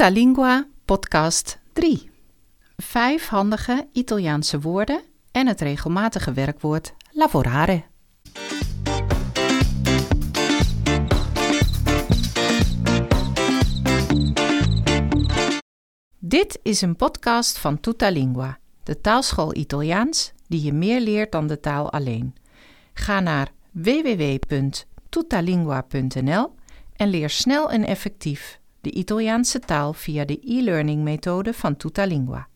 Tutta Lingua podcast 3. Vijf handige Italiaanse woorden en het regelmatige werkwoord lavorare. Dit is een podcast van Tutta Lingua, de taalschool Italiaans die je meer leert dan de taal alleen. Ga naar www.tuttalingua.nl en leer snel en effectief de Italiaanse taal via de e-learning methode van Tutalingua.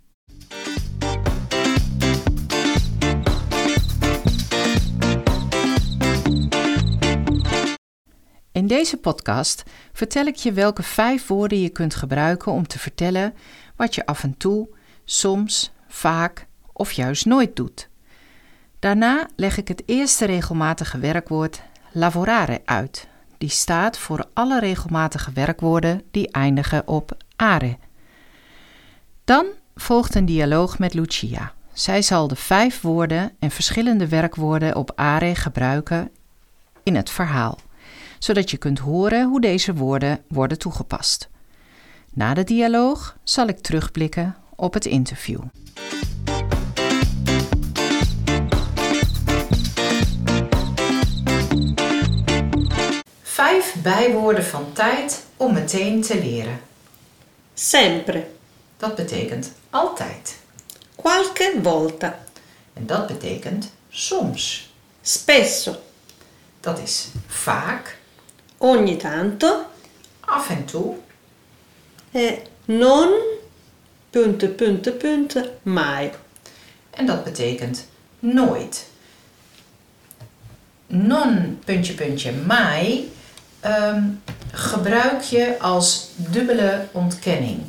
In deze podcast vertel ik je welke vijf woorden je kunt gebruiken om te vertellen wat je af en toe, soms, vaak of juist nooit doet. Daarna leg ik het eerste regelmatige werkwoord lavorare uit, die staat voor alle regelmatige werkwoorden die eindigen op are. Dan volgt een dialoog met Lucia. Zij zal de vijf woorden en verschillende werkwoorden op are gebruiken in het verhaal, zodat je kunt horen hoe deze woorden worden toegepast. Na de dialoog zal ik terugblikken op het interview. Vijf bijwoorden van tijd om meteen te leren. Sempre, Dat betekent altijd. qualche volta, En dat betekent soms. spesso, Dat is vaak, ogni tanto af en toe e non punto punto punto mai. en dat betekent nooit. Non puntje puntje mai ehm, gebruik je als dubbele ontkenning.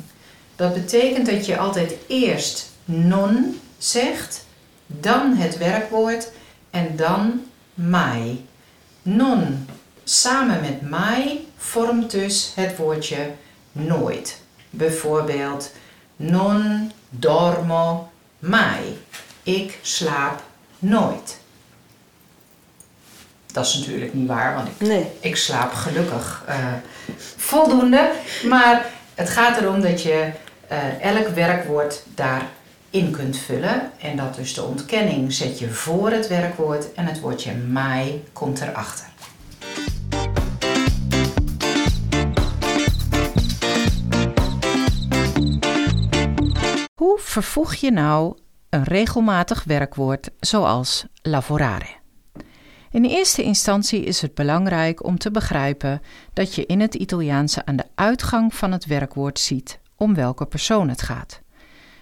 Dat betekent dat je altijd eerst non zegt, dan het werkwoord en dan mai. Non samen met mai vormt dus het woordje nooit. Bijvoorbeeld non dormo mai. Ik slaap nooit. Dat is natuurlijk niet waar, want ik, Nee, ik slaap gelukkig eh, voldoende. Maar het gaat erom dat je eh, elk werkwoord daarin kunt vullen. En dat dus de ontkenning zet je voor het werkwoord en het woordje mai komt erachter. Hoe vervoeg je nou een regelmatig werkwoord zoals lavorare? In eerste instantie is het belangrijk om te begrijpen dat je in het Italiaanse aan de uitgang van het werkwoord ziet om welke persoon het gaat.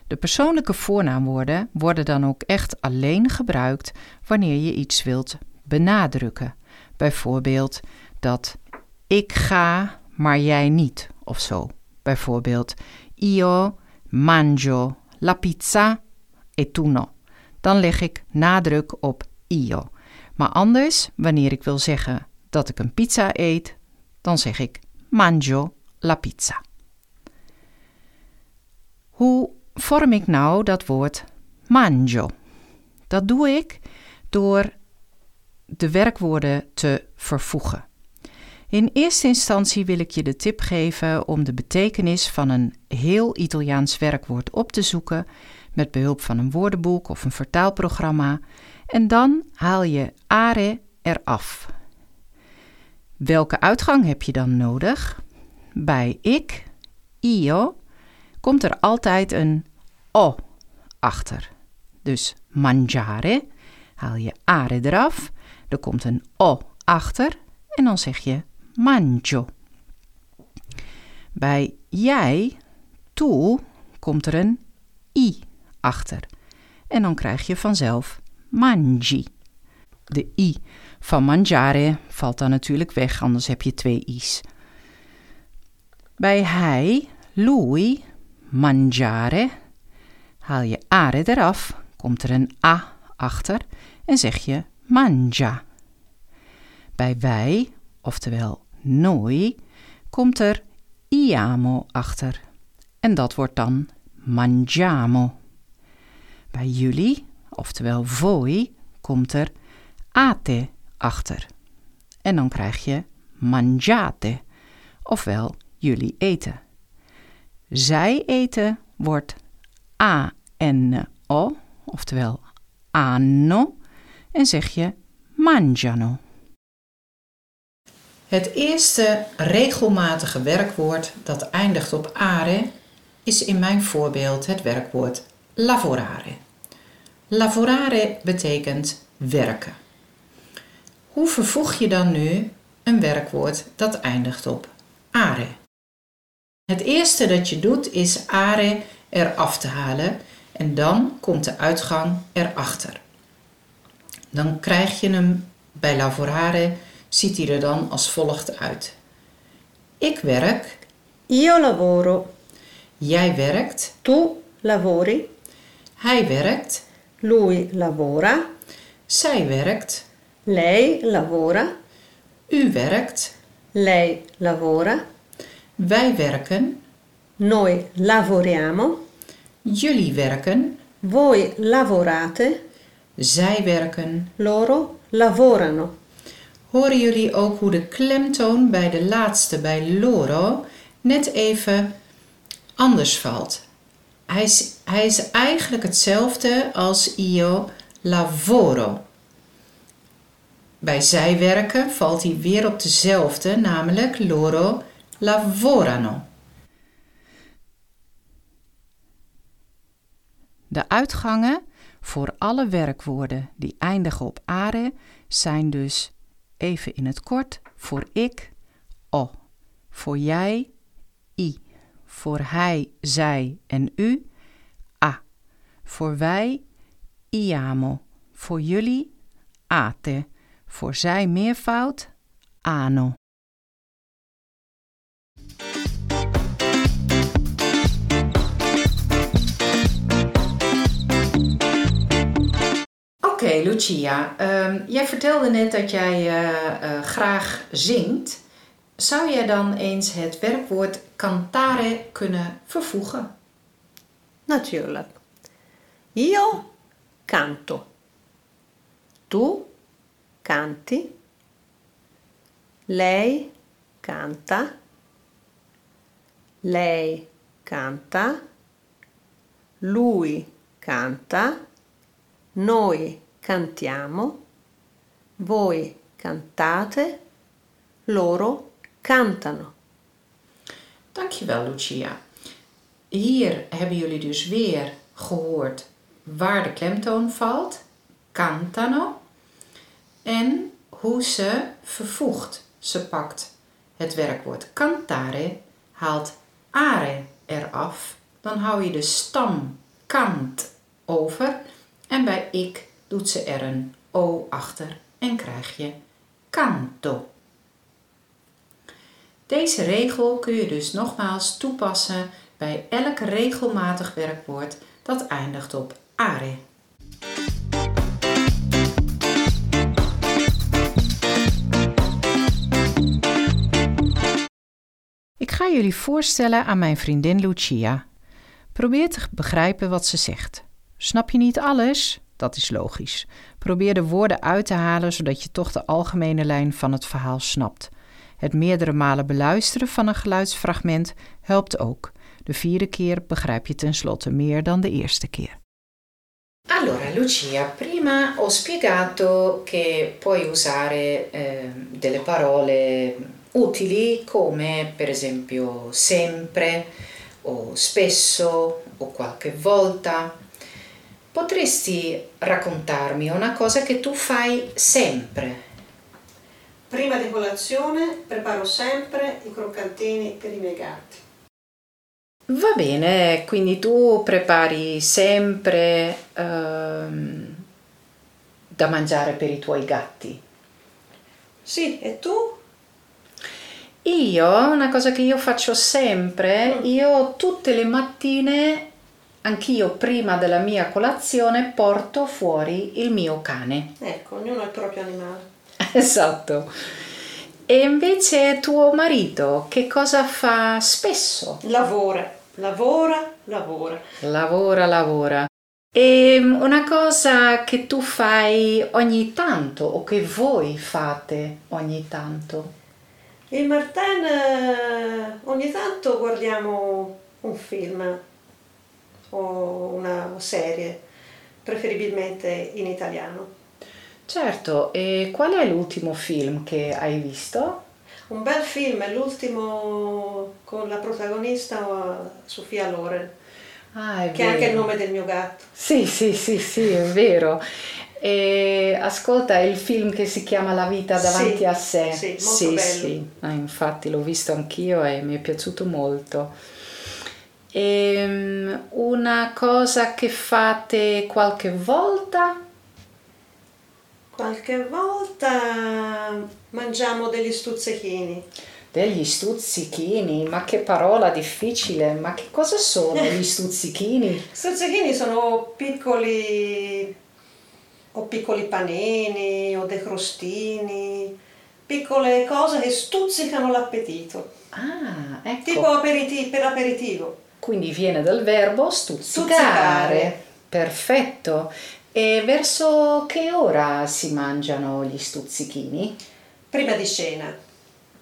De persoonlijke voornaamwoorden worden dan ook echt alleen gebruikt wanneer je iets wilt benadrukken. Bijvoorbeeld dat ik ga, maar jij niet of zo. Bijvoorbeeld io mangio la pizza e tu no. Dan leg ik nadruk op io. Maar anders, wanneer ik wil zeggen dat ik een pizza eet, dan zeg ik mangio la pizza. Hoe vorm ik nou dat woord mangio? Dat doe ik door de werkwoorden te vervoegen. In eerste instantie wil ik je de tip geven om de betekenis van een heel Italiaans werkwoord op te zoeken met behulp van een woordenboek of een vertaalprogramma en dan haal je are eraf. Welke uitgang heb je dan nodig? Bij ik, io, komt er altijd een o achter. Dus mangiare, haal je are eraf, er komt een o achter en dan zeg je mangio. Bij jij, tu, komt er een i achter. En dan krijg je vanzelf mangi. De i van mangiare valt dan natuurlijk weg, anders heb je twee i's. Bij hij, lui, mangiare, haal je are eraf, komt er een a achter en zeg je mangia. Bij wij, oftewel noi, komt er iamo achter en dat wordt dan mangiamo. Bij jullie, oftewel voi, komt er ate achter. En dan krijg je mangiate, ofwel jullie eten. zij eten wordt A-N-O, oftewel hanno. En zeg je mangiano. Het eerste regelmatige werkwoord dat eindigt op are is in mijn voorbeeld het werkwoord lavorare. Lavorare betekent werken. Hoe vervoeg je dan nu een werkwoord dat eindigt op are? Het eerste dat je doet is are eraf te halen en dan komt de uitgang erachter. Dan krijg je hem bij lavorare, ziet hij er dan als volgt uit. Ik werk. Io lavoro. Jij werkt. Tu lavori. Hij werkt. Lui lavora. Zij werkt. Lei lavora. U werkt. Lei lavora. Wij werken. Noi lavoriamo. Jullie werken. Voi lavorate. Zij werken. Loro lavorano. Horen jullie ook hoe de klemtoon bij de laatste, bij loro, net even anders valt? Hij is, hij is eigenlijk hetzelfde als io lavoro. Bij zij werken valt hij weer op dezelfde, namelijk loro lavorano. De uitgangen voor alle werkwoorden die eindigen op are zijn dus even in het kort voor ik o, voor jij i, voor hij, zij en u. A, voor wij iamo, voor jullie ate, voor zij meervoud ano. Oké, Lucia, ehm, jij vertelde net dat jij eh, eh, graag zingt. Zou jij dan eens het werkwoord cantare kunnen vervoegen? Natuurlijk. Io canto. Tu canti. Lei canta. Lei canta. Lui canta. Noi cantiamo. Voi cantate. Loro cantano. Dankjewel, Lucia. Hier hebben jullie dus weer gehoord waar de klemtoon valt, cantano, en hoe ze vervoegt. Ze pakt het werkwoord cantare, haalt are eraf, dan hou je de stam kant over en bij ik doet ze er een o achter en krijg je canto. Deze regel kun je dus nogmaals toepassen bij elk regelmatig werkwoord dat eindigt op are. Ik ga jullie voorstellen aan mijn vriendin Lucia. Probeer te begrijpen wat ze zegt. Snap je niet alles? Dat is logisch. Probeer de woorden uit te halen zodat je toch de algemene lijn van het verhaal snapt. Het meerdere malen beluisteren van een geluidsfragment helpt ook. De vierde keer begrijp je tenslotte meer dan de eerste keer. Allora, Lucia, prima ho spiegato che puoi usare eh, delle parole utili come per esempio sempre o spesso o qualche volta. Potresti raccontarmi una cosa che tu fai sempre? Prima di colazione preparo sempre i croccantini per i miei gatti. Va bene, quindi tu prepari sempre ehm, da mangiare per i tuoi gatti. Sì, e tu? Io, una cosa che io faccio sempre, io tutte le mattine, anch'io prima della mia colazione, porto fuori il mio cane. Ecco, ognuno ha il proprio animale. Esatto. E invece tuo marito che cosa fa spesso? Lavora, lavora, lavora. Lavora, lavora. E una cosa che tu fai ogni tanto o che voi fate ogni tanto? Il Martin eh, ogni tanto guardiamo un film o una serie, preferibilmente in italiano. Certo, e qual è l'ultimo film che hai visto? Un bel film, l'ultimo con la protagonista Sofia Loren, Ah, che è anche il nome del mio gatto. Sì, sì, sì, sì, è vero. E ascolta, è il film che si chiama La vita davanti Sì, a sé. sì, molto sì, bello. sì. Ah, infatti l'ho visto anch'io e mi è piaciuto molto. Ehm, una cosa che fate qualche volta? Qualche volta mangiamo degli stuzzichini. Degli stuzzichini, ma che parola difficile, ma che cosa sono gli stuzzichini? Stuzzichini sono piccoli o piccoli panini o dei crostini, piccole cose che stuzzicano l'appetito, Ah, ecco. tipo aperiti- per aperitivo. Quindi viene dal verbo stuzzicare. Stuzzicare. Perfetto. E verso che ora si mangiano gli stuzzichini? Prima di cena,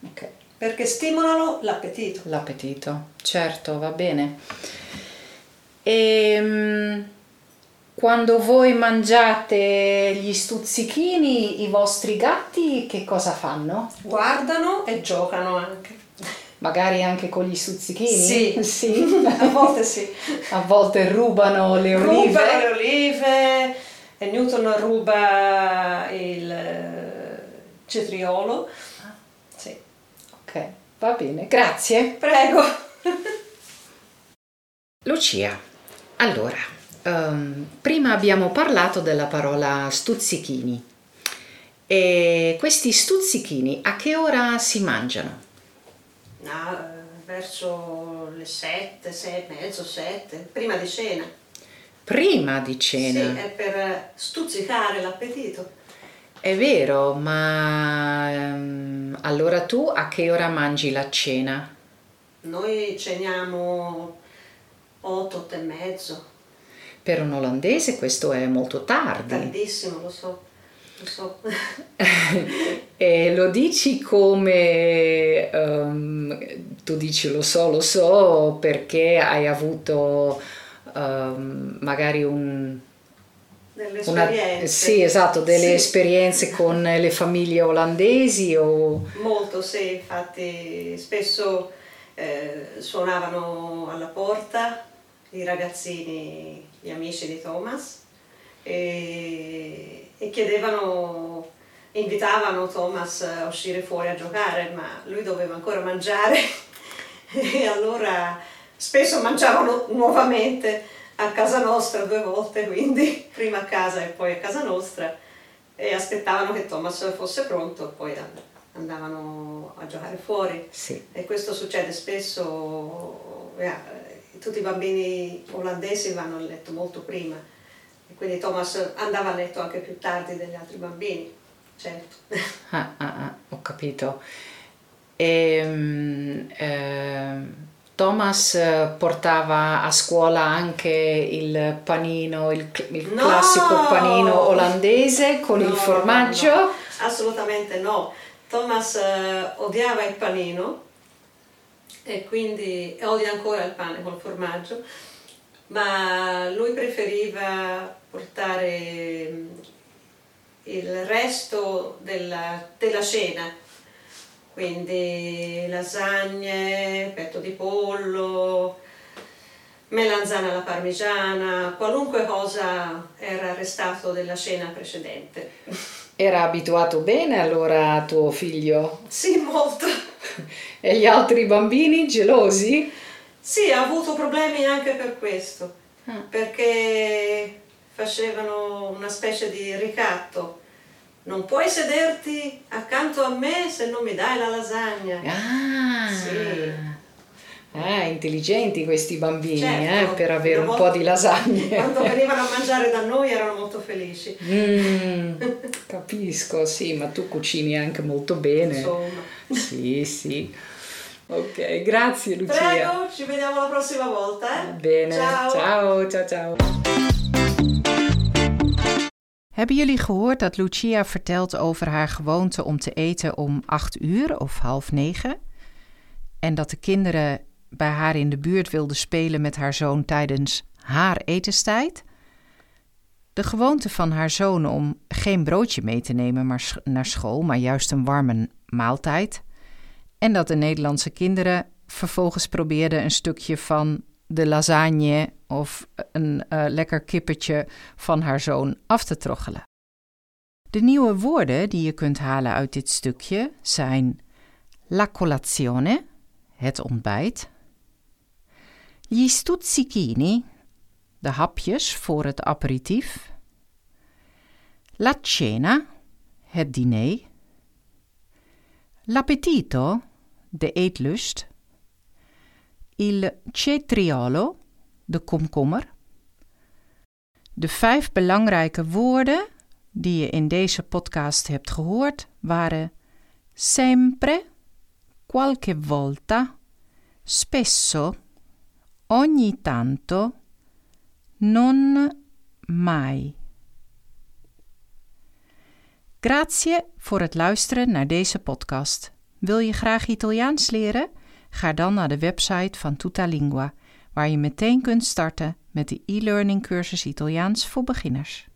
Ok, perché stimolano l'appetito. l'appetito. Certo, va bene. E quando voi mangiate gli stuzzichini, i vostri gatti che cosa fanno? Guardano e giocano anche. Magari anche con gli stuzzichini? Sì. Sì. A volte sì. A volte rubano le olive. Rubano le olive e Newton ruba il eh, cetriolo. Sì. Ok, va bene, grazie. Prego. Lucia, allora, ehm, prima abbiamo parlato della parola stuzzichini. E questi stuzzichini a che ora si mangiano? No, eh, verso le sette, sei e mezzo, sette, prima di cena. Prima di Sì, cena. è per stuzzicare l'appetito. È vero, ma ehm, allora tu a che ora mangi la cena? Noi ceniamo otto, otto e mezzo, Per un olandese questo è molto tardi. tardissimo, lo so, lo so. E lo dici come ehm, tu dici lo so, lo so perché hai avuto ehm, magari un, Delle una, esperienze. sì, esatto, delle Sì. esperienze con le famiglie olandesi o Molto, sì, infatti spesso eh, suonavano alla porta i ragazzini, gli amici di Thomas e, e chiedevano, invitavano Thomas a uscire fuori a giocare, ma lui doveva ancora mangiare e allora spesso mangiavano nuovamente a casa nostra due volte, quindi prima a casa e poi a casa nostra e aspettavano che Thomas fosse pronto e poi andavano a giocare fuori. sì. E questo succede spesso, eh, tutti i bambini olandesi vanno a letto molto prima e quindi Thomas andava a letto anche più tardi degli altri bambini, certo. Ah, ah, ah, ho capito. E, ehm, Thomas eh, portava a scuola anche il panino, il, il No! classico panino olandese con No, il formaggio. no, assolutamente no. Thomas eh, odiava il panino e quindi e odia ancora il pane col formaggio, ma lui preferiva portare il resto della, della cena, quindi lasagne, petto di pollo, melanzana alla parmigiana, qualunque cosa era restato della cena precedente. Era abituato bene allora tuo figlio? Sì, molto. E gli altri bambini gelosi? Sì, ha avuto problemi anche per questo, Ah. perché facevano una specie di ricatto. Non puoi sederti accanto a me se non mi dai la lasagna. Ah, Sì. Ah, intelligenti questi bambini Certo, eh, per avere un volta- po' di lasagne. Quando venivano a mangiare da noi erano molto felici. Mm, capisco, sì, ma tu cucini anche molto bene. Insomma. Sì, sì. Ok, grazie Lucia. Prego, ci vediamo la prossima volta. Eh? Bene, Ciao. ciao, ciao, ciao. Hebben jullie gehoord dat Lucia vertelt over haar gewoonte om te eten om 8 uur of half negen? En dat de kinderen bij haar in de buurt wilde spelen met haar zoon tijdens haar etenstijd. De gewoonte van haar zoon om geen broodje mee te nemen maar naar school, maar juist een warme maaltijd. En dat de Nederlandse kinderen vervolgens probeerden een stukje van de lasagne of een uh, lekker kippetje van haar zoon af te troggelen. De nieuwe woorden die je kunt halen uit dit stukje zijn la colazione, het ontbijt, gli stuzzichini, de hapjes voor het aperitief, la cena, het diner, l'appetito, de eetlust, il cetriolo, de komkommer. De vijf belangrijke woorden die je in deze podcast hebt gehoord waren sempre, qualche volta, spesso, ogni tanto, non mai. Grazie voor het luisteren naar deze podcast. Wil je graag Italiaans leren? Ga dan naar de website van Tutalingua, waar je meteen kunt starten met de e-learning cursus Italiaans voor beginners.